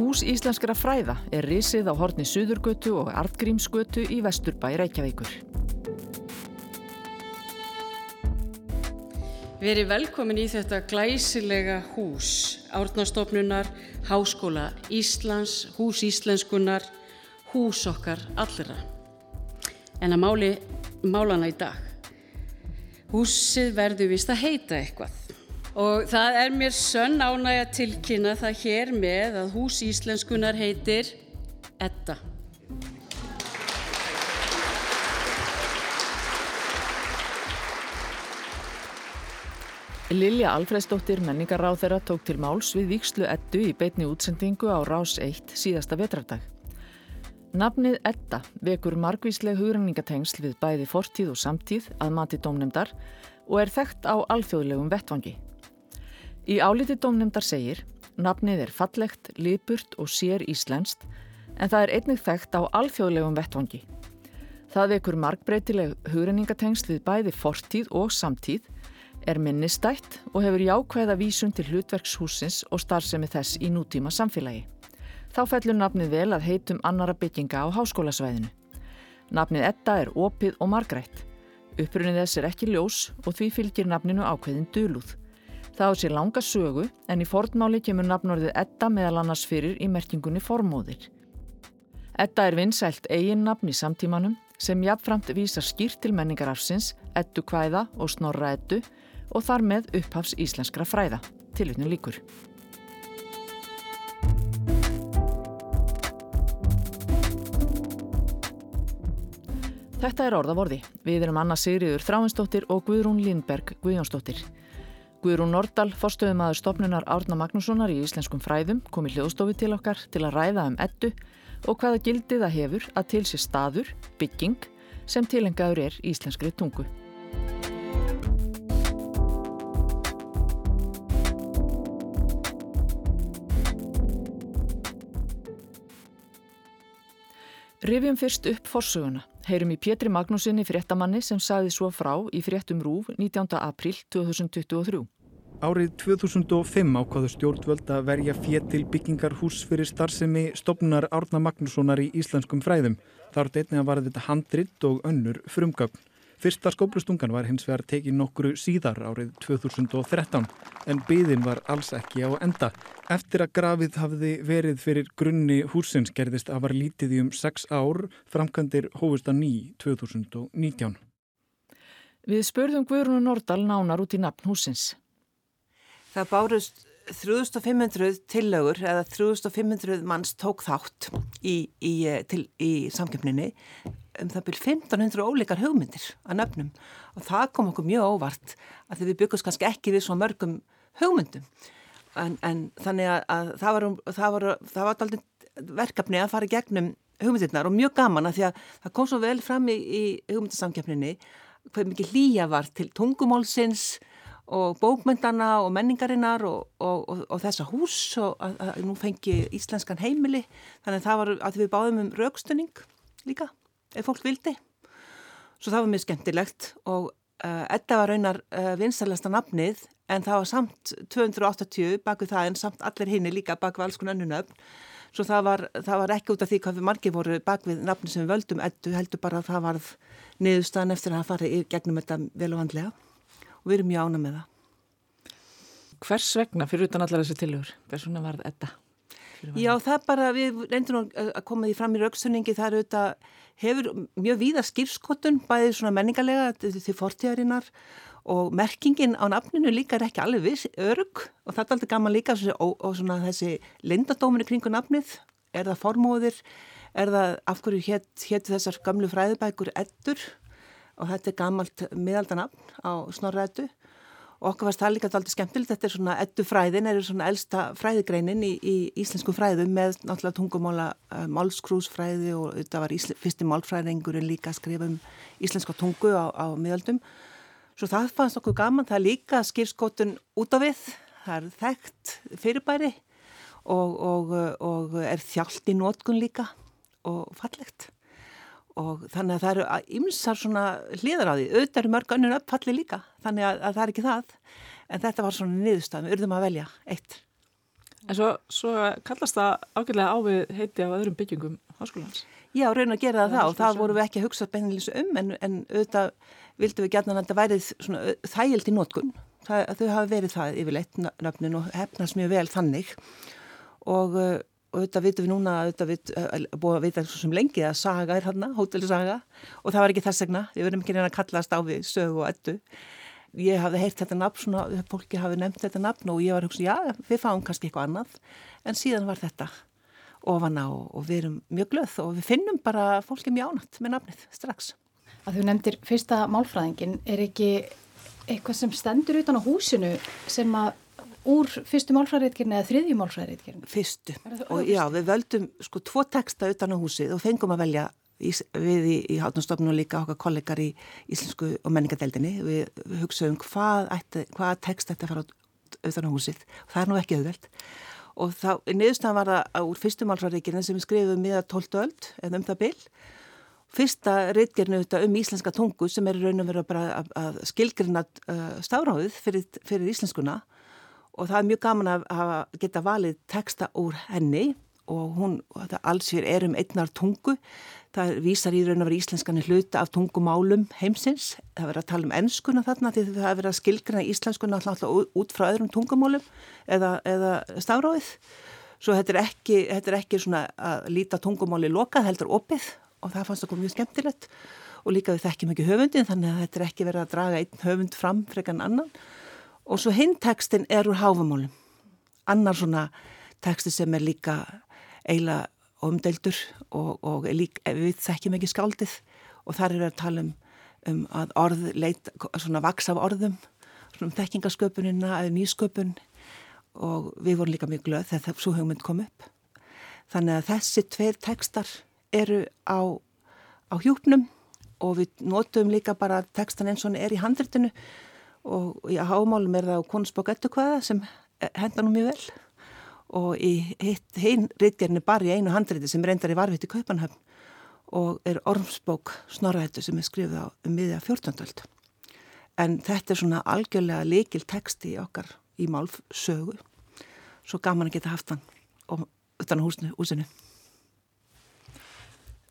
Hús íslenskra fræða er risið á horni Suðurgötu og Artgrímsgötu í Vesturbæ Reykjavíkur. Við erum velkomin í þetta glæsilega hús, Árnastofnunar, Háskóla Íslands, Hús Íslenskunar, hús okkar allra. En að máli málana í dag. Húsið verður vist að heita eitthvað. Og það er mér sönn ánægja tilkynna það hér með að hús íslenskunar heitir Edda. Lilja Alfredsdóttir menningaráð þeirra tók til máls við Víkslu Eddu í beitni útsendingu á Rás 1 síðasta vetrardag. Nafnið Edda vekur margvísleg hugrenningatengsl við bæði fortíð og samtíð að mati dómnemdar og er þekkt á alþjóðlegum vettvangi. Í áliti dómnefndar segir, nafnið er fallegt, lipurt og sér íslenskt en það er einnig þekkt á alþjóðlegum vettvangi. Það vekur markbreytileg hugrenningatengsl við bæði fortíð og samtíð, er minnistætt og hefur jákvæða vísun til hlutverkshúsins og starfsemi þess í nútíma samfélagi. Þá fellur nafnið vel að heitum annara bygginga á háskólasvæðinu. Nafnið Edda er opið og margrætt. Upprunnið þess er ekki ljós og því fylgir nafninu ákveðin dölúð. Það á sér langa sögu en í fornmáli kemur nafnorðið Edda meðal annars fyrir í merkingunni formóðir. Edda er vinsælt eigin nafn í samtímanum sem jafnframt vísar skýrt til menningarafsins, Eddu kvæða og snorra Eddu og þar með upphafs íslenskra fræða. Tilutnum líkur. Þetta er orðavorði. Við erum Anna Sigriður Þráinsdóttir og Guðrún Lindberg Guðjónsdóttir. Guðrún Nordal, forstöðum aður stopnunar Árna Magnússonar í Íslenskum fræðum, kom í hljóðstofi til okkar til að ræða um ettu og hvaða gildið það hefur að til sér staður, bygging, sem tilengaður er íslenskri tungu. Rifjum fyrst upp forsöguna. Heyrum í Pétri Magnúsinni fréttamanni sem saði svo frá í fréttum Rúf 19. april 2023. Árið 2005 ákvaðu stjórnvöld að verja fétil byggingar hús fyrir starfsemi stopnunar Árna Magnússonar í íslenskum fræðum. Þar deitni að var þetta handrit og önnur frumgögn. Fyrsta skóplustungan var hins vegar tekið nokkru síðar árið 2013 en byðin var alls ekki á enda. Eftir að grafið hafði verið fyrir grunni húsins gerðist að var lítið í um 6 ár framkandir hófust að ný 2019. Við spurðum Guðrún Nordal nánar út í nafn húsins. Það bárust 3500 tillögur eða 3500 manns tók þátt í, í, til, í samkjöfninni um það byrj 1500 ólíkar hugmyndir að nöfnum. Og það kom okkur mjög óvart að því við byggumst kannski ekki við svo mörgum hugmyndum. En, en þannig að, að það var, það var, það var aldrei verkefni að fara gegnum hugmyndirnar og mjög gaman að því að það kom svo vel fram í, í hugmyndasamkjöfninni hvað mikið hlýja var til tungumálsins og bókmyndana og menningarinnar og, og, og, og þessa hús og að, að nú fengi íslenskan heimili. Þannig að það var að við báðum um raukstunning líka, ef fólk vildi svo það var mjög skemmtilegt og uh, þetta var raunar uh, vinsalasta nafnið en það var samt 280 baku það en samt allir hinni líka baku alls konar nöfn svo það var, það var ekki út af því hvað við margir voru bak við nafni sem við völdum ettu heldur bara að það varð niðurstaðan eftir að fara í gegnum þetta vel og vandlega og við erum mjög ána með það. Hvers vegna fyrir utan allar þessi tilhör? Hvers vegna var þetta? Já, það bara, við reyndum að koma því fram í raukstunningi, það er auðvitað, hefur mjög víða skýrskotun, bæðið svona menningarlega til fortíðarinnar og merkingin á nafninu líka er ekki alveg viss, örug og það er alltaf gaman líka og, og svona þessi lindadóminu kringu nafnið, er það formóðir, er það af hverju hétt hét þessar gamlu fræðibækur eddur? Og þetta er gamalt miðaldanafn á snorraðettu og okkur varst það líka alltaf skemmtilegt, þetta er svona ettufræðin, er svona elsta fræðigreinin í, í íslensku fræðum með náttúrulega tungumála uh, málskrúsfræði og þetta var ísl, fyrsti málfræðingurinn líka að skrifa um íslenska tungu á, á miðaldum. Svo það fannst okkur gaman, það er líka skýrskotun út af við, það er þekkt fyrirbæri og, og, og er þjált í nótkun líka og fallegt og þannig að það eru ymsar svona hliðar á því, auðvitað eru mörg önnur uppfalli líka, þannig að, að það er ekki það en þetta var svona niðurstað, við urðum að velja eitt En svo, svo kallast það ágjörlega á við heiti á öðrum byggingum háskólans. Já, raun að gera það þá. Það voru við ekki að hugsa beinilins um en, en auðvitað vildum við gætna að þetta værið þægild í nótkun. Það, þau hafi verið það yfirleitt nöfnin og hefnast mjög vel þannig og og auðvitað vitum við núna auðvitað við, búið að vita svo sem lengi að saga er hann, hótelsaga. Og það var ekki þess vegna, við verðum ekki reyna að kallast á við sögu og ettu ég hafði heyrt þetta nafn, svona, fólki hafi nefnt þetta nafn og ég var hugsa, já, við fáum kannski eitthvað annað, en síðan var þetta ofan á og við erum mjög glöð og við finnum bara fólki mjög ánætt með nafnið strax. Að þú nefndir fyrsta málfræðingin, er ekki eitthvað sem stendur utan á húsinu sem að úr fyrstu málfræðitkirni eða þriðju málfræðitkirni? Fyrstu. Og já, við völdum sko tvo texta utan á húsið og fengum að velja við í, í hátnastofnun og líka okkar kollegar í Íslensku og menningadeildinni við, við hugsaðum hvað, hvað text að fara auðvitað á húsið. Það er nú ekki auðvelt. Og þá, niðurstæðan var það úr fyrstumálsræðikirinn sem við skrifum miða 12 öld eða um það byll fyrsta reytgerinu um íslenska tungu sem er raun og verið að, að skilgrina uh, stafráðið fyrir, fyrir íslenskuna og það er mjög gaman að geta valið texta úr henni. Og hún, alls hér er um einnar tungu. Það vísar í raun að vera íslenskan hluta af tungumálum heimsins. Það verður að tala um ennskuna þarna því það verður að skilgrina íslenskuna alltaf út frá öðrum tungumálum eða, eða stafráðið svo þetta er ekki, þetta er ekki svona að líta tungumáli lokað heldur opið. Og það fannst okkur mjög skemmtilegt. Og líka við þekkjum ekki höfundin þannig að þetta er ekki verið að draga einn höfund fram frekan annan og svo hinn tekstin er úr háfamálum annar svona teksti sem er líka eiginlega omdeldur og, og lík, við þekkjum ekki skáldið. Og þar er að tala um, um að orð leit, svona vaks af orðum svona um þekkingasköpunina eða nýsköpun. Og við vorum líka mjög glöð þegar svo hugmynd kom upp. Þannig að þessi tveir tekstar eru á, á hjúpnum. Og við notum líka bara tekstan eins og hann er í handritinu og í hámálum er það á konusbók ettu hvaða sem henda nú mjög vel og í hinn rítgerinu bara í einu handriti sem reyndar í varfitt í Kaupanhöfn og er ormsbók snorrættu sem er skrifið á um miðja 14. En þetta er svona algjörlega leikil texti í okkar í málfsögu. Svo gaman að geta haft hann og utan húsinu, húsinu.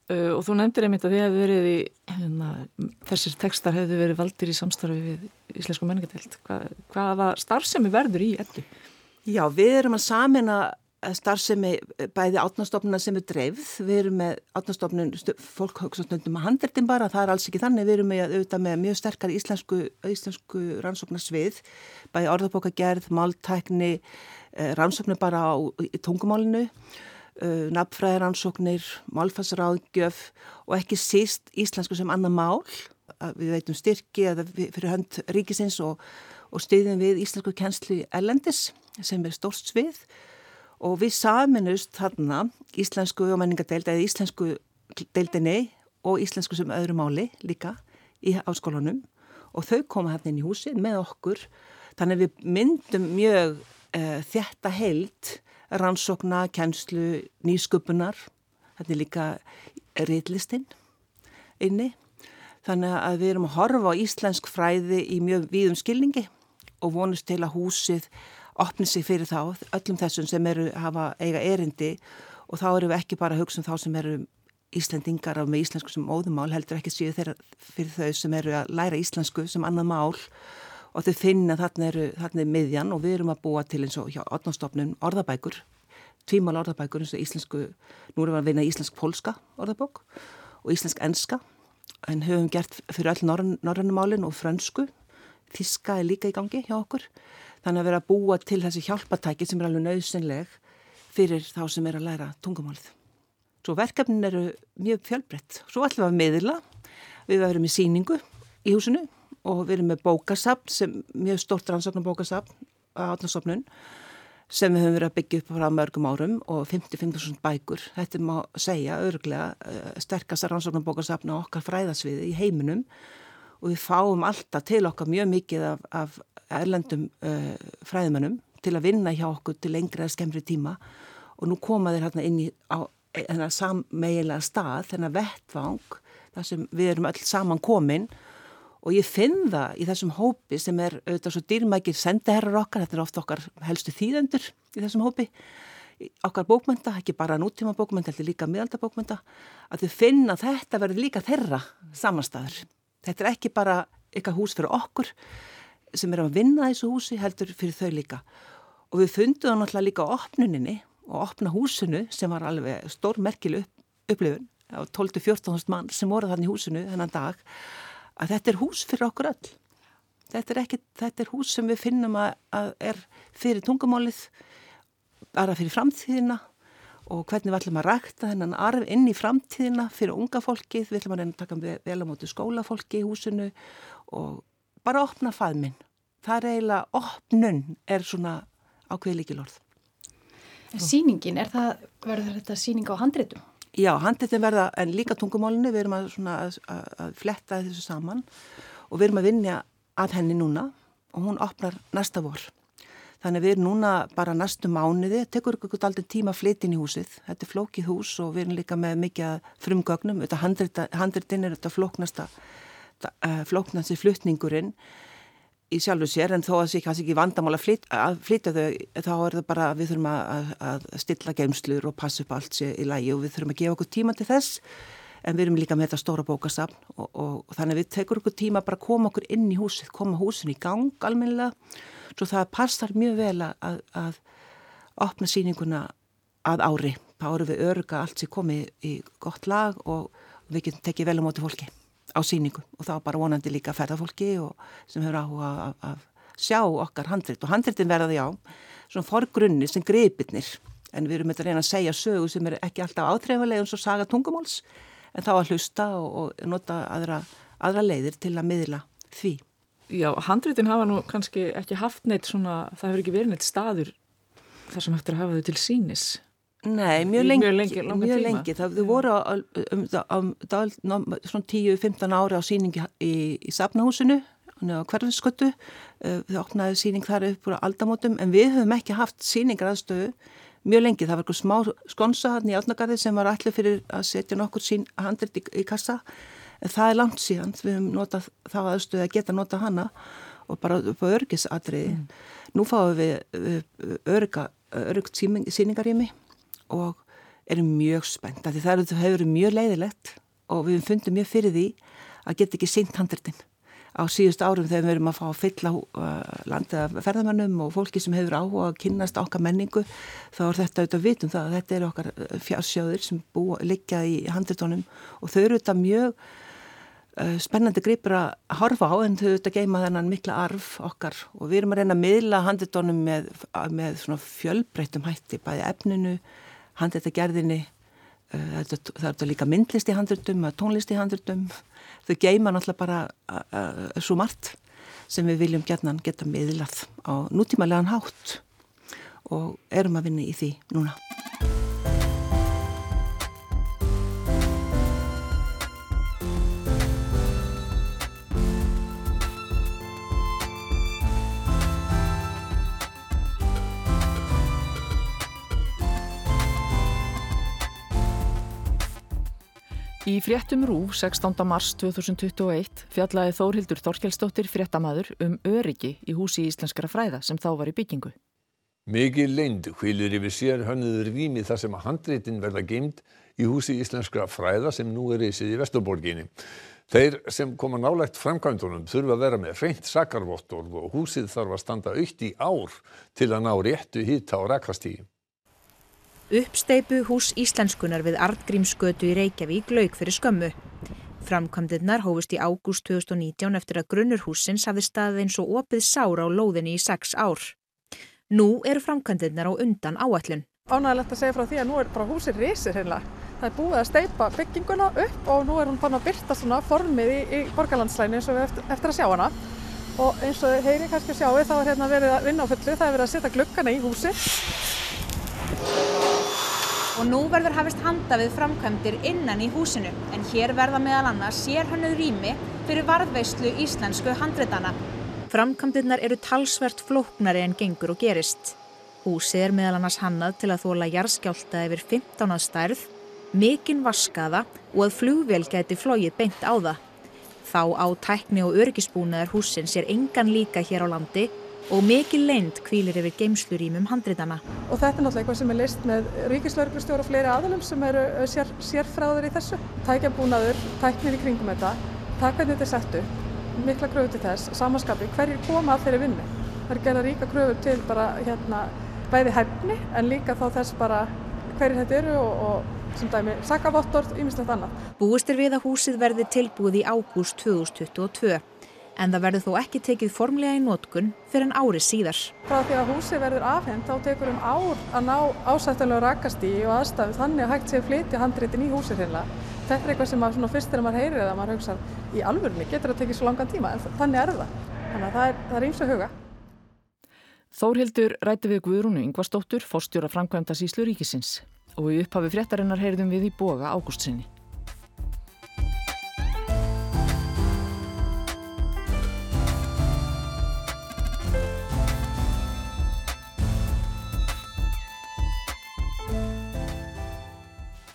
Uh, og þú nefndir einmitt að þið hefðu verið í, hérna, þessir textar hefðu verið valdir í samstarfi við Íslensku menningatelt. Hva, hvaða starfsemi verður í ettu? Já, við erum að samina starfsemi bæði átnastofnuna sem er dreifð, við erum með átnastofnun, fólk hugsa stundum að handvertin bara, það er alls ekki þannig, við erum með, auðvitað með mjög sterkar íslensku, íslensku rannsóknarsvið, bæði orðabókagerð, máltækni, eh, rannsóknir bara á tungumálinu, eh, nafnfræðiransóknir, málfarsráðgjöf og ekki síst íslensku sem annar mál, við veitum styrki eða fyrir hönd ríkisins og og stiðin við íslensku kjenslu Ellendis sem er stórst svið. Og við saminust þarna íslensku og menningadeild eða íslensku deildinni og íslensku sem öðru máli líka í áskólanum og þau koma hérna inn í húsin með okkur. Þannig við myndum mjög uh, þetta heilt rannsókna, kjenslu, nýsköpunar. Þetta er líka reyðlistinn inni. Þannig að við erum að horfa á íslensk fræði í mjög víðum skilningi og vonust til að húsið opni sig fyrir þá, öllum þessum sem eru hafa eiga erindi. Og þá eru við ekki bara að hugsa um þá sem eru Íslendingar af með íslensku sem óðumál heldur ekki síðu þeirra fyrir þau sem eru að læra íslensku sem annað mál og þau finna þarna eru, þarna er miðjan og við erum að búa til eins og hjá orðnástofnun orðabækur, tvímál orðabækur eins og íslensku, nú erum við að vinna íslensk-polska orðabók og íslensk-enska. En höfum gert fyrir öll norrannumálin og frönsku. Þíska er líka í gangi hjá okkur. Þannig að vera að búa til þessi hjálpatæki sem er alveg nöðsynleg fyrir þá sem er að læra tungumálið. Svo verkefnin eru mjög fjölbreytt. Svo ætlum við að miðla, við verum í síningu í húsinu og við erum með bókasapn sem mjög stort rannsóknar bókasapn á átnarsopnun sem við höfum verið að byggja upp frá mörgum árum og 55.000 bækur. Þetta má segja örglega eh, sterkast rannsóknar bókasapn á okkar fræðasviði í heiminum og við fáum alltaf til okkar mjög mikið af, af erlendum uh, fræðmennum til að vinna hjá okkur til lengri eða skemmri tíma og nú koma þeir hérna inn í þennar sammeigilega stað, þennar vettvang þar sem við erum öll saman komin og ég finn það í þessum hópi sem er auðvitað svo dýrmækir sendiherrar okkar, þetta er ofta okkar helstu þýðendur í þessum hópi, okkar bókmynda, ekki bara nútíma bókmynda, þetta er líka miðaldabókmynda, að þau finna að þetta verður líka þeirra samanstæður. Þetta er ekki bara eitthvað hús fyrir okkur sem er að vinna þessu húsi, heldur fyrir þau líka. Og við fundum það náttúrulega líka á opnuninni og opna húsinu sem var alveg stór merkileg upplifun á 12-14 mann sem voru þannig í húsinu þennan dag að þetta er hús fyrir okkur öll. Þetta er, ekki, þetta er hús sem við finnum að, að er fyrir tungumálið, bara fyrir framtíðina og hvernig við ætlum að rækta þennan arf inn í framtíðina fyrir unga fólkið, við ætlum að reyna að taka vel á mótu skólafólki í húsinu og bara opna faðminn. Það er eiginlega, opnun er svona ákveði líkilorð. Sýningin, er það, verður þetta sýning á handréttum? Já, handritin verða, en líka tungumálinu, við erum að, að, að, fletta þessu saman og við erum að vinja að henni núna og hún opnar næsta vor. Þannig við erum núna bara næstu mánuði, tekur ykkur aldrei tíma inn í húsið. Þetta er flókið hús og við erum líka með mikið frumgögnum. Þetta handritin er þetta flóknasta, eh, flóknasti flutningurinn í sjálfu sér en þó að það sé kannski ekki vandamál að flytja, að flytja þau þá er það bara við þurfum að, að stilla geimslur og passa upp allt sér í lægi og við þurfum að gefa okkur tíma til þess. En við erum líka með þetta stóra bókasafn og, og, og þannig við tekur okkur tíma bara að koma okkur inn í húsið, koma húsin í gang almennilega, svo það passar mjög vel að, að opna síninguna að ári. Þá eru við örga allt sem komi í gott lag og við getum tekið vel á móti fólki á síningu og þá bara vonandi líka ferðarfólki sem hefur áhuga að sjá okkar handrit. Og handritin verða því á svona forgrunni sem greipirnir en við erum að reyna að segja sögu sem er ekki alltaf áþreifalega eins og saga tungumáls en þá að hlusta og, og nota aðra, aðra leiðir til að miðla því. Já, handritin hafa nú kannski ekki haft neitt svona, það hefur ekki verið neitt staður þar sem eftir að hafa þau til sínis Nei, mjög lengi, mjög lengi, mjög lengi. það þau voru á, um, um, um, svona 10-15 ári á síningi í, í Safnahúsinu á hverfisköttu uh, þau opnaði síning þar upp úr aldamótum en við höfum ekki haft síningar aðstöðu mjög lengi, það var eitthvað smá skonsa hann í Átnagarði sem var allir fyrir að setja nokkur sín handrit í, í kassa. En það er langt síðan, við höfum notað þá aðstöðu að geta notað hana og bara upp á örgisadriði mm. nú fáum við örga örgt síningarými og erum mjög spennt því það hefur verið mjög leiðilegt og við fundum mjög fyrir því að geta ekki syngt handritin. Á síðust árum þegar við erum að fá að fylla uh, landið ferðamannum og fólki sem hefur áhuga að kynast okkar menningu þá er þetta auðvitað vitum það að þetta er okkar uh, fjársjóður sem liggja í handritónum og þau eru auðvitað mjög uh, spennandi gripur að horfa á en þau auðvitað geima þennan mikla arf okkar. Og við erum að reyna að miðla handritónum með, með fjölbreytum hætti bæði efninu handreitagerðinni uh, það er þetta líka myndlist í handreitum tónlist í handreitum þau geima náttúrulega bara uh, uh, svo margt sem við viljum gerðnan geta miðlað á nútímaðlegan hátt og erum að vinna í því núna Í fréttum Rúf 16. mars 2021 fjallaði Þórhildur Þorkjelsdóttir fréttamaður um öryggi í húsi íslenskara fræða sem þá var í byggingu. Mikið leind hvilir yfir sér hönnuður rými þar sem að handreitin verða geimt í húsi íslenskara fræða sem nú er reysið í Vesturborginni. Þeir sem koma nálægt framkvæmdunum þurfa að vera með reynt sakarvottorð og húsið þarf að standa aukt í ár til að ná réttu hýta á rakastígi. Uppsteipu hús íslenskunar við Artgrímsgötu í Reykjavík lauk fyrir skömmu. Framkvæmdirnar hófust í ágúst 2019 eftir að grunnur húsins hafði staðið eins og opið sára á lóðinni í sex ár. Nú eru framkvæmdirnar á undan áætlun. Ánægilegt að segja frá því að nú er bara húsið risir hérna. Það er búið að steipa bygginguna upp og nú er hún fann að byrta svona formið í, í borgarlandslæni eins og við eftir, eftir að sjá hana. Og eins og heyri kannski sjáu þá er hérna verið að vinna á fullu, það er verið að setja glukkana í húsi og nú verður hafist handa við framkvæmdir innan í húsinu en hér verða meðal annars sérhönnuð rými fyrir varðveislu íslensku handreitana. Framkvæmdirnar eru talsvert flóknari en gengur og gerist. Húsið er meðal annars hannað til að þóla jarðskjálta yfir 15 að stærð, mikinn vaskaða og að flugvél geti flóið beint á það. Þá á tækni og örgisbúnaðar húsin sér engan líka hér á landi og mikið leint kvílir yfir geimslurýmum handritana. Og þetta er náttúrulega eitthvað sem er list með ríkislauglustjóru og fleiri aðalum sem eru sér, sérfráður í þessu. Tækjabúnaður, tæknir í kringum þetta, það hvernig þetta er settu, mikla kröfu til þess, samanskapi, hverjir koma að þeirri vinnu. Það er gerða ríka kröfu til bara hérna bæði hefni en líka þá þess bara hverjir þetta eru og, og sem dæmi sakavottor, ýmislegt annað. Búist er við að húsið verði tilbúið í ágúst 2022 en það verður þó ekki tekið formlega í nótkun fyrir en ári síðar. Frá því að húsi verður afhengt þá tekur um ár að ná ásættanlega rakasti og aðstæðu þannig að hægt sé flytja handréttin í húsi hérna. Þetta er eitthvað sem að svona fyrst þegar maður heyrir eða maður hugsa í alvörni getur að tekið svo langan tíma en þannig er það. Þannig að það er, það er eins og huga. Þórhildur rætti við Guðrúnu Yngvastóttur, fórstjóra framkvæmda síslu ríkisins og í upphafi fréttarinnar heyrðum við í boga ágústsinni.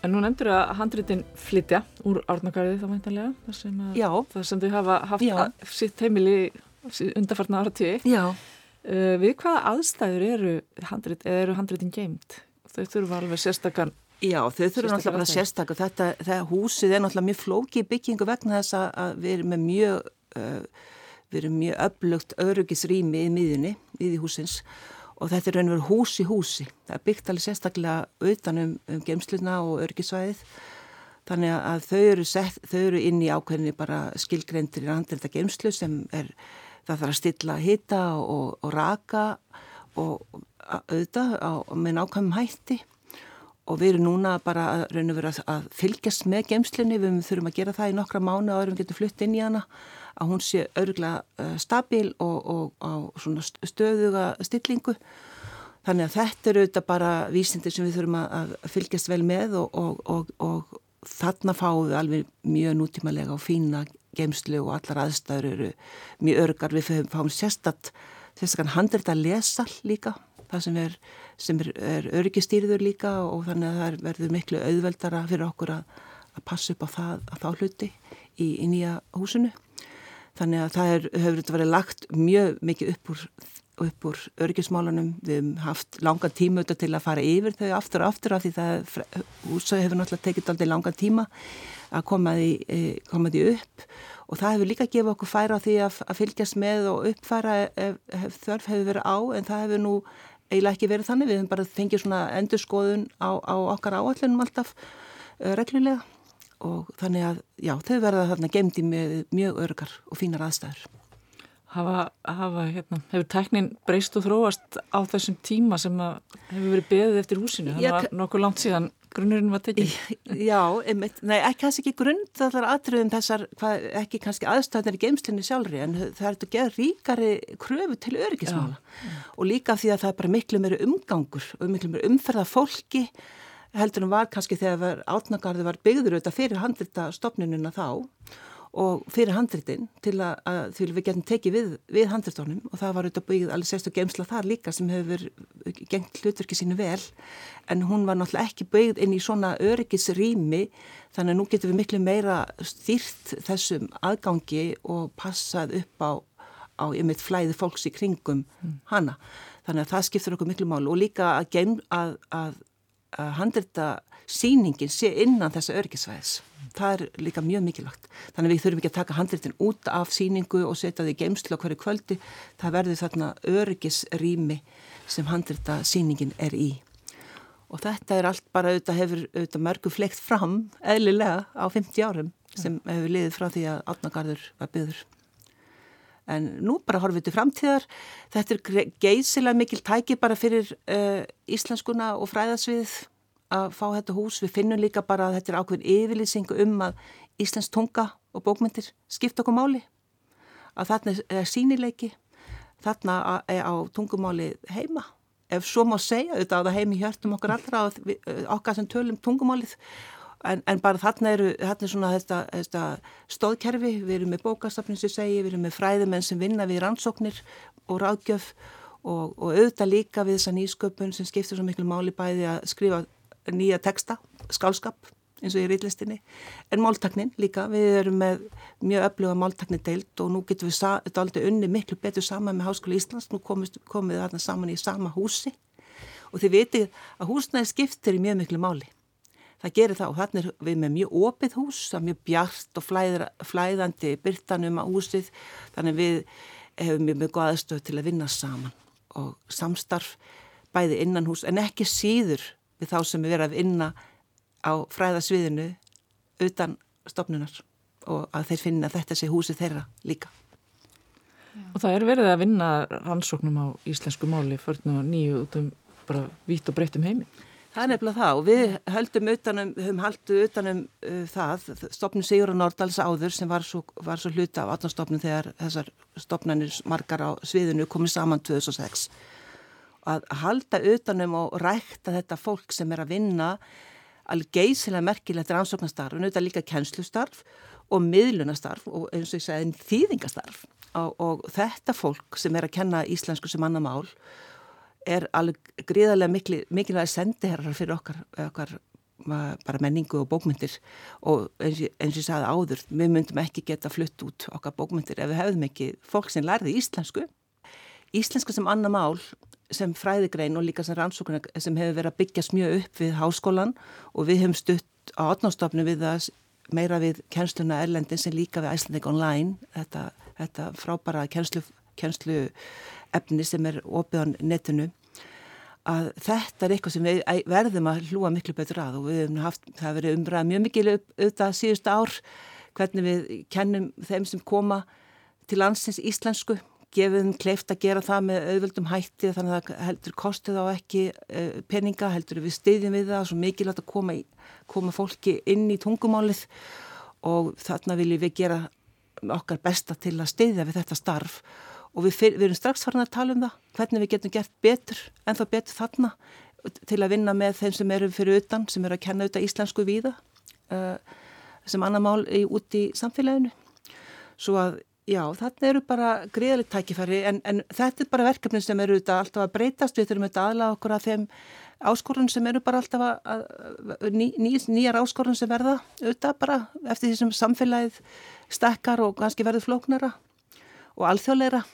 En nú nefndur að handritin flytja úr árnakarði þá veintanlega, þar sem, sem þau hafa haft Já. sitt heimili undarfarnar ára tíu. Já. Uh, við hvaða aðstæður eru, handrit, eru handritin geimt? Þau þurfa alveg sérstakann Já, þau þurfum náttúrulega bara sérstaklega. Þetta, þetta húsið er náttúrulega mjög flóki byggingu vegna þess að við erum með mjög, uh, við erum mjög öflugt öryggisrými í miðjunni, í því húsins og þetta er raun og veru hús í húsi. Það er byggt alveg sérstaklega utan um, um gemsluna og örgisvæðið. Þannig að þau eru, sett, þau eru inn í ákveðinni bara skilgrendir í randilda gemslu sem er, það þarf að stilla hita og, og raka og á, með nákvæmum hætti og við erum núna bara að raun og veru að, að fylgjast með gemslunni, við þurfum að gera það í nokkra mánu og erum getur flutt inn í hana að hún sé örgla uh, stabil og, og á stöðuga stillingu. Þannig að þetta eru auðvitað bara vísindir sem við þurfum að fylgjast vel með og, og, og þarna fáum við alveg mjög nútímalega og fína geimslu og allar aðstæður eru mjög örgar. Við fáum sérstatt sérstaklega handrit að lesa líka, það sem er, er, er öryggistýrður líka og þannig að það verður miklu auðveldara fyrir okkur að, að passa upp á það, að þá hluti í, í nýja húsinu. Þannig að það er, hefur þetta verið lagt mjög mikið upp úr, upp úr örgismálunum. Við hefum haft langa tíma auðvitað til að fara yfir þau aftur og aftur af því það húsau hefur náttúrulega tekið aldrei langa tíma að koma því, e, koma því upp og það hefur líka gefið okkur færa á því að, að fylgjast með og uppfæra ef, ef þörf hefur verið á en það hefur nú eiginlega ekki verið þannig. Við hefum bara fengið svona endurskoðun á, á okkar áallunum alltaf uh, reglulega og þannig að já, þau verða þarna gemdi með mjög örgar og fínar aðstæður. Hafa, hafa, hérna, hefur tæknin breyst og þróast á þessum tíma sem hefur verið beðið eftir húsinu? Það var nokkuð langt síðan grunnurinn var tekinn. Já, einmitt, nei, ekki kannski ekki grunn þallar aðtröðum þessar, hvað, ekki kannski aðstæðnir í geimslinni sjálfri, en það er að gera ríkari kröfu til öryggismála og líka því að það er bara miklu meiri umgangur og miklu meiri umferða fólki heldur en var kannski þegar átnagarði var byggður auðvitað fyrir handrita stopninuna þá og fyrir handritin til að, að því við getum tekið við, við handritónum og það var auðvitað byggð alveg sérstu geimsla þar líka sem hefur gengt hlutverki sínu vel en hún var náttúrulega ekki byggð inn í svona öryggisrými þannig að nú getum við miklu meira stýrt þessum aðgangi og passað upp á, á ymitt flæði fólks í kringum mm. hana þannig að það skiptur okkur miklu mál og líka að, geim, að, að að handrita síningin sé innan þessa örgisvæðis. Það er líka mjög mikilvægt. Þannig að við þurfum ekki að taka handritin út af síningu og setja þið í geimslu á hverju kvöldi. Það verður þarna örgisrými sem handrita síningin er í. Og þetta er allt bara auðvitað hefur auðvitað mörgu fleikt fram eðlilega á 50 árum sem hefur liðið frá því að átnagarður var byggður. En nú bara horfum við til framtíðar. Þetta er geysilega mikil tæki bara fyrir uh, íslenskuna og fræðasvið að fá þetta hús. Við finnum líka bara að þetta er ákveðin yfirlýsing um að íslensk tunga og bókmyndir skipta okkur máli. Að þarna er sínileiki, þarna er á tungumáli heima. Ef svo má segja, auðvitað á það heimi hjörtum okkar allra og okkar sem tölum tungumálið En, en bara þarna eru, þarna er svona þetta, þetta stóðkerfi, við erum með bókastafnin sem segi, við erum með fræðumenn sem vinna við rannsóknir og ráðgjöf og, og auðvitað líka við þessa nýsköpun sem skiptir svo miklu máli bæði að skrifa nýja teksta, skálskap eins og í rýtlistinni en máltaknin líka, við erum með mjög öfluga máltakni deilt og nú getum við þetta aldrei unni miklu betur saman með Háskóli Íslands, nú komist, komum við þarna saman í sama húsi. Og þið vitið að húsnæði skiptir í mjög miklu máli það gerir það og þannig er við með mjög opið hús, það er mjög bjart og flæðra, flæðandi byrtanum á húsið þannig við hefum mjög mjög aðstöð til að vinna saman og samstarf bæði innan hús en ekki síður við þá sem við verðum að vinna á fræðasviðinu utan stopnunar og að þeir finna þetta sé húsi þeirra líka. Og það er verið að vinna rannsóknum á íslensku máli fyrir nýju út um bara vít og breytt um heiminn. Það er nefnilega það og við höldum utanum, höfum haldið utanum uh, það, stopnum Sigur og Nordals áður sem var svo, var svo hluta af 18 stopnum þegar þessar stopnarnir margar á sviðinu komið saman 2006. Að halda utanum og rækta þetta fólk sem er að vinna alveg geysilega merkilegt rannsóknastarf, en auðvitað líka kennslustarf og miðlunastarf og eins og ég segði þýðingastarf og, og þetta fólk sem er að kenna íslensku sem annar mál er alveg gríðarlega mikil, mikilvæg sendiherrar fyrir okkar, okkar bara menningu og bókmyndir og eins og, ég sagði áður við myndum ekki geta flutt út okkar bókmyndir ef við hefðum ekki fólk sem lærði íslensku. Íslensku sem annar mál sem fræðigrein og líka sem rannsóknar sem hefur verið að byggjast mjög upp við háskólan og við hefum stutt á átnástofnu við það meira við kennsluna Erlendin sem líka við Icelandic Online. Þetta, þetta frábæra kennslu, kennslu efni sem er opið á netinu að þetta er eitthvað sem við verðum að hlúa miklu betur að og við hefum haft, það verið umræðað mjög mikil auðvitað síðust ár hvernig við kennum þeim sem koma til landsins íslensku gefum kleift að gera það með auðvöldum hætti þannig að það heldur kostið á ekki uh, peninga, heldur við stiðjum við það svo mikilvægt að koma, í, koma fólki inn í tungumálið og þarna viljum við gera okkar besta til að stiðja við þetta starf og við, fyr, við erum strax farin að tala um það hvernig við getum gert betur en þá betur þarna til að vinna með þeim sem eru fyrir utan, sem eru að kenna auðvitað íslensku víða uh, sem annar mál út í samfélaginu. Svo að já, þarna eru bara greiðalegt tækifæri en, en þetta er bara verkefni sem eru auðvitað alltaf að breytast, við þurfum auðvitað aðla okkur að þeim áskorun sem eru bara alltaf að, að ný, ný, nýjar áskorun sem verða auðvitað bara eftir því sem samfélagið stekkar og kannski verður flóknara og alþjóðleira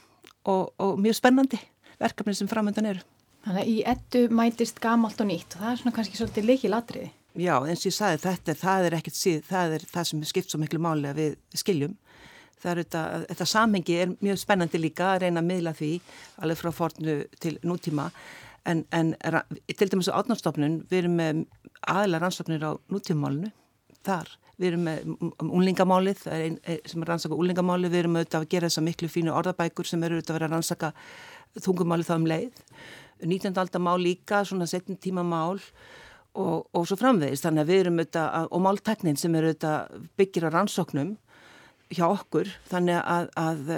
og, og mjög spennandi verkefni sem framöndan eru. Þannig að í ettu mætist gamalt og nýtt og það er svona kannski svolítið leikið latriði. Já, eins og ég sagði þetta, það er ekkert síð, það er það sem skipt svo miklu máli að við skiljum. Það er þetta, þetta samhengi er mjög spennandi líka að reyna að miðla því alveg frá fornu til nútíma en, en til dæmis á átnástofnun við erum með aðlar rannsóknir á nútímamálinu þar. Við erum með unlingamálið ein, sem er rannsaka unlingamálið, við erum auðvitað að gera þessa miklu fínu orðabækur sem eru auðvitað að vera að rannsaka þungumálið þá um leið. 19. aldar mál líka, svona setjum tíma mál og, og svo framvegist þannig að við erum auðvitað, og málteknin sem eru auðvitað byggir á rannsóknum hjá okkur, þannig að, að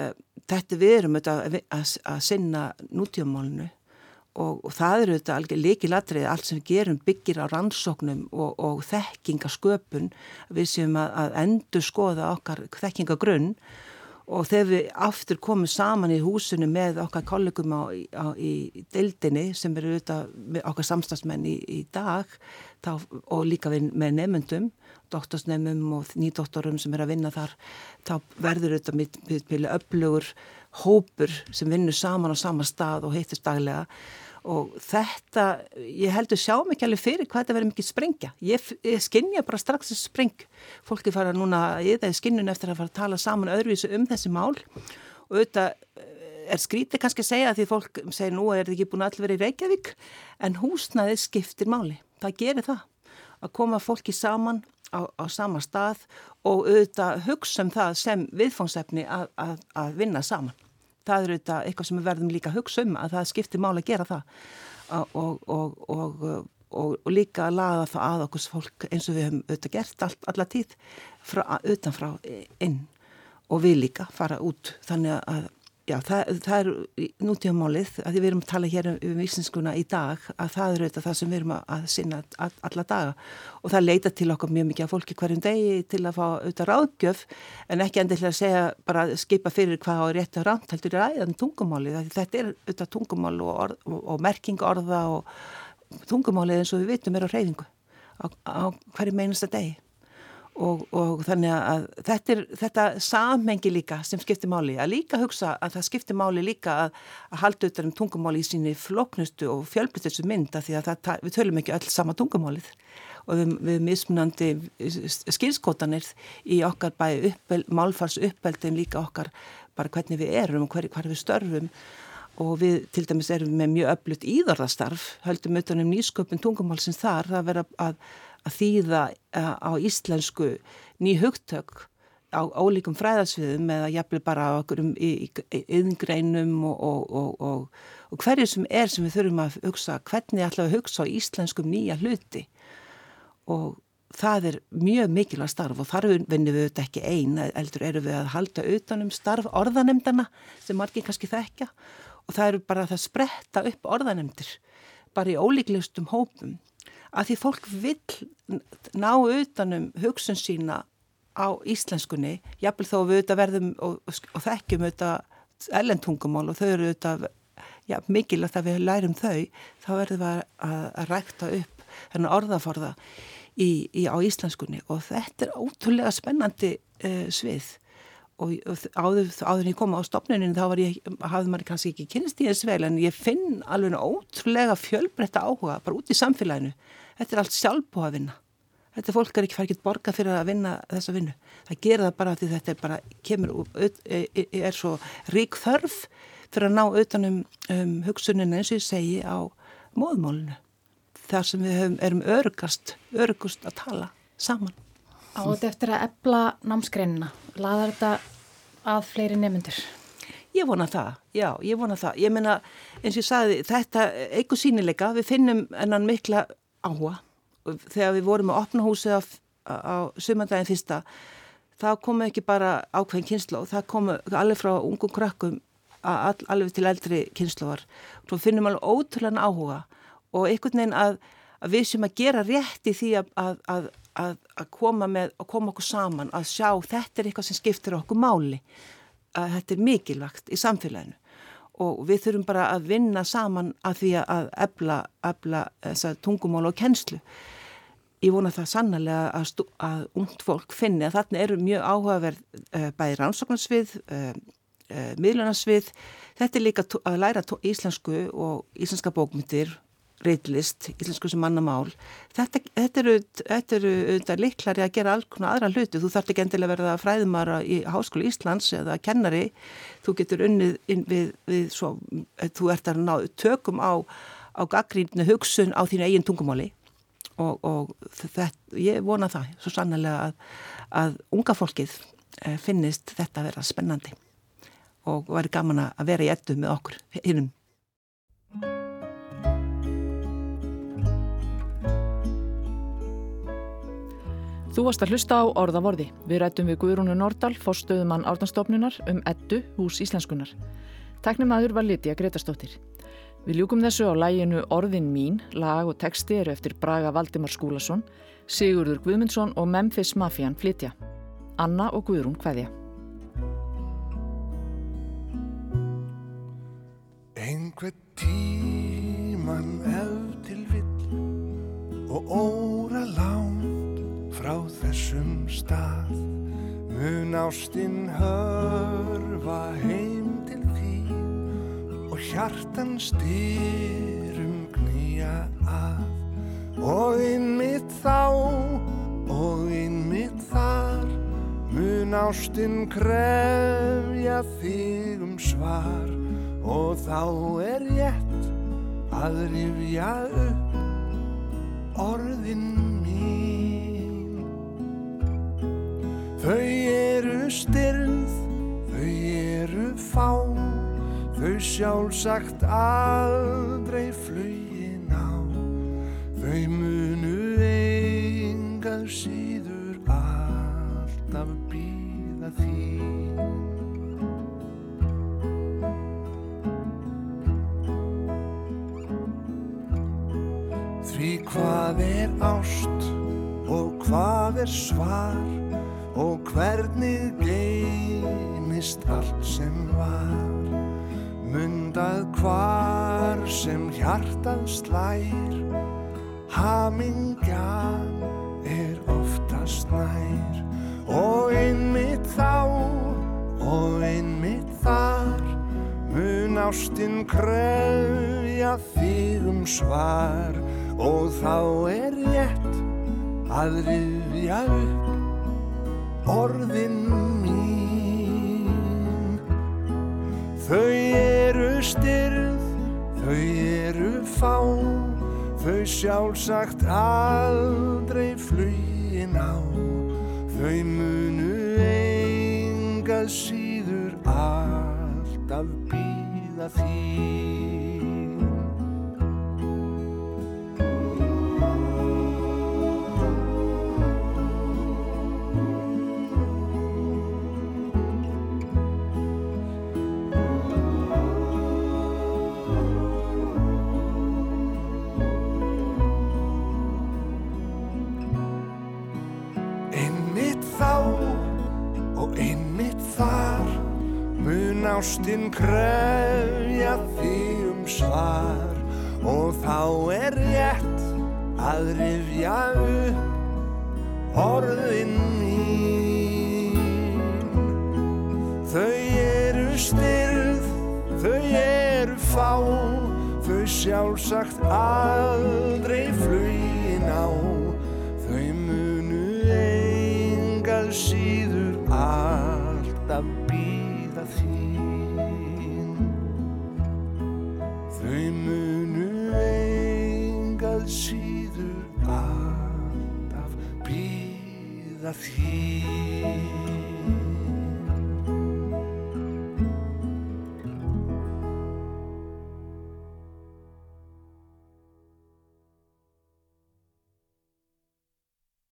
þetta við erum auðvitað að, að, að sinna nútíumálinu og, og það eru þetta alveg líkilatrið allt sem við gerum byggir á rannsóknum og, og þekkingasköpun. Við sem að, að endur skoða okkar þekkingagrunn. Og þegar við aftur komum saman í húsinu með okkar kollegum á, á, í deildinni sem eru auðvitað okkar samstagsmenn í, í dag þá, og líka við, með nefnundum doktorsnefnum og nýdoktorum sem er að vinna þar þá verður auðvitað með öflugur hópur sem vinnur saman á sama stað og heittist daglega og þetta, ég heldur sjá mig ekki alveg fyrir hvað þetta verður mikið sprengja. Ég, ég skinnja bara strax þessu spreng. Fólki fara núna í það í skinnun eftir að fara að tala saman öðruvísu um þessi mál. Og auðvitað eh, er skrítið kannski að segja því fólk segir nú er þetta ekki búin allir verið í Reykjavík? En húsnaðið skiptir máli. Það gerir það. Að koma fólki saman á, á sama stað og auðvitað hugsa um það sem viðfóngsefni að, að, að vinna saman það eru þetta eitthvað sem við verðum líka að hugsa um að það skiptir máli að gera það. Og, og, og, og líka að laða það að okkur fólk eins og við höfum auðvitað gert all, alla tíð frá, utanfrá inn. Og við líka fara út þannig að Já, það, það er nútíðamálið að við erum að tala hér um íslenskuna í dag að það eru þetta það sem við erum að sinna alla daga. Og það leita til okkar mjög mikið af fólki hverjum degi til að fá auðvitað ráðgjöf en ekki endilega að segja bara skipa fyrir hvað á rétt og rámt heldur er æðan tungumálið þetta er auðvitað tungumál og, orð, og, merking orða og tungumálið eins og við vitum er á reyfingu á, á hverju meinasta degi og, og þannig að þetta er þetta samhengi líka sem skiptir máli. Að líka hugsa að það skiptir máli líka að, að halda auðvitað um tungumáli í síni floknustu og fjölbrytissu mynd að því að það, við tölum ekki öll sama tungumálið. Og við, við mismunandi skilskotanir í okkar bæði uppel, málfars uppeldin líka okkar bara hvernig við erum og hver, hver við störfum. Og við til dæmis erum með mjög öflut íðarðastarf höldum auðvitað um nýsköpun tungumálsins þar. Að vera að að þýða eh, á íslensku ný hugtök á ólíkum fræðarsviðum eða jafnvel bara á okkur um yðngreinum og, og, og, og hverju sem er sem við þurfum að hugsa, hvernig við að hugsa á íslenskum nýja hluti. Og það er mjög mikilvægt starf og þar vinnum við auðvitað ekki eina, eldur eru við að halda utanum starf orðanemdana sem margir kannski þekkja. Og það eru bara að það spretta upp orðanemdir bara í ólíklegustum hópum að því fólk vil ná utanum hugsun sína á íslenskunni, jafnvel þó við auðvitað verðum og, og þekkjum auðvitað ellentungumál og þau eru auðvitað já, mikilvægt að við lærum þau þá verðum við að, að, rækta upp þennan orðaforða í, í, á íslenskunni. Og þetta er ótrúlega spennandi uh, svið. Og, og áður, áður en ég kom á stopnuninu þá ég, hafði maður kannski ekki kynst í þess vel en ég finn alveg ótrúlega fjölbreytta áhuga bara út í samfélaginu þetta er allt sjálfbúa að vinna. Þetta fólk er ekki færið borga fyrir að vinna þessa vinnu. Það gera það bara því þetta er bara kemur, e, e, er svo rík þörf fyrir að ná utanum um, hugsuninu eins og ég segi á móðmólinu þar sem við höfum, erum örgast örgust að tala saman. Á þetta eftir að ebla námsgreinina laðar þetta að fleiri nefnundur? Ég vona það, já, ég vona það. Ég meina, eins og ég sagði, þetta eitthvað sínileika, við finnum ennan mikla áhuga. Þegar við vorum að opna húsið á, á sömandaginn fyrsta, það komu ekki bara ákveðin kynslu og það komu alveg frá ungum krökkum all, alveg til eldri kynsluvar. Svo finnum alveg ótrúlega áhuga og einhvern veginn að, að við sem að gera rétt í því að, að, að koma, með, koma okkur saman, að sjá þetta er eitthvað sem skiptir okkur máli, að þetta er mikilvægt í samfélaginu og við þurfum bara að vinna saman að því að ebla, ebla þessa tungumál og kennslu. Ég vona það sannlega að, að ungt fólk finni að þarna eru mjög áhugaverð uh, bæði rannsóknarsvið, uh, uh, miðlunarsvið. Þetta er líka að læra íslensku og íslenska bókmyndir reitlist, íslensku sem mannamál þetta, þetta eru auðvitað liklari að gera alls konar aðra hluti. Þú þarf ekki endilega verða fræðumara í Háskólu Íslands eða kennari. Þú getur unnið við, við svo, þú ert að ná tökum á, á gaggrínni hugsun á þínu eigin tungumáli. Og, og þetta, ég vona það svo sannlega að, að unga fólkið eh, finnist þetta að vera spennandi og væri gaman að vera í ettu með okkur hinnum Þú varst að hlusta á orðavorði. Við rættum við Guðrúnu Nordal, fórstöðumann árnastofnunar um ettu hús Íslenskunar. Teknimaður var Lítja Gretastóttir. Við ljúkum þessu á læginu Orðin mín, lag og texti eru eftir Braga Valdimar Skúlason, Sigurður Guðmundsson og Memphis Mafian flytja. Anna og Guðrún hvaðja. Einhver tíman ef til vill og óra lán frá þessum stað. Mun ástinn hörfa heim til því og hjartan styrum knýja að. Og innmitt þá og innmitt þar mun ástinn krefja þig um svar. Og þá er rétt að rifja upp orðin Þau eru styrð, þau eru fá, þau sjálfsagt aldrei flögin á. Þau munu engað síður alltaf býða þín. Því hvað er ást og hvað er svar? Og hvernig geimist allt sem var? Mundað hvar sem hjartað slær. Hamingjan er oftast nær. Og einmitt þá og einmitt þar mun ástinn krefja þig um svar. Og þá er rétt að rifja upp orðin mín. Þau eru styrð þau eru fá þau sjálfsagt aldrei flugin á. Þau munu engað síður alltaf býða þín einmitt þar mun ástinn krefja þig um svar. Og þá er rétt að rifja upp orðin mín. Þau eru styrð þau eru fá þau sjálfsagt aldrei flugin síður alltaf býða þín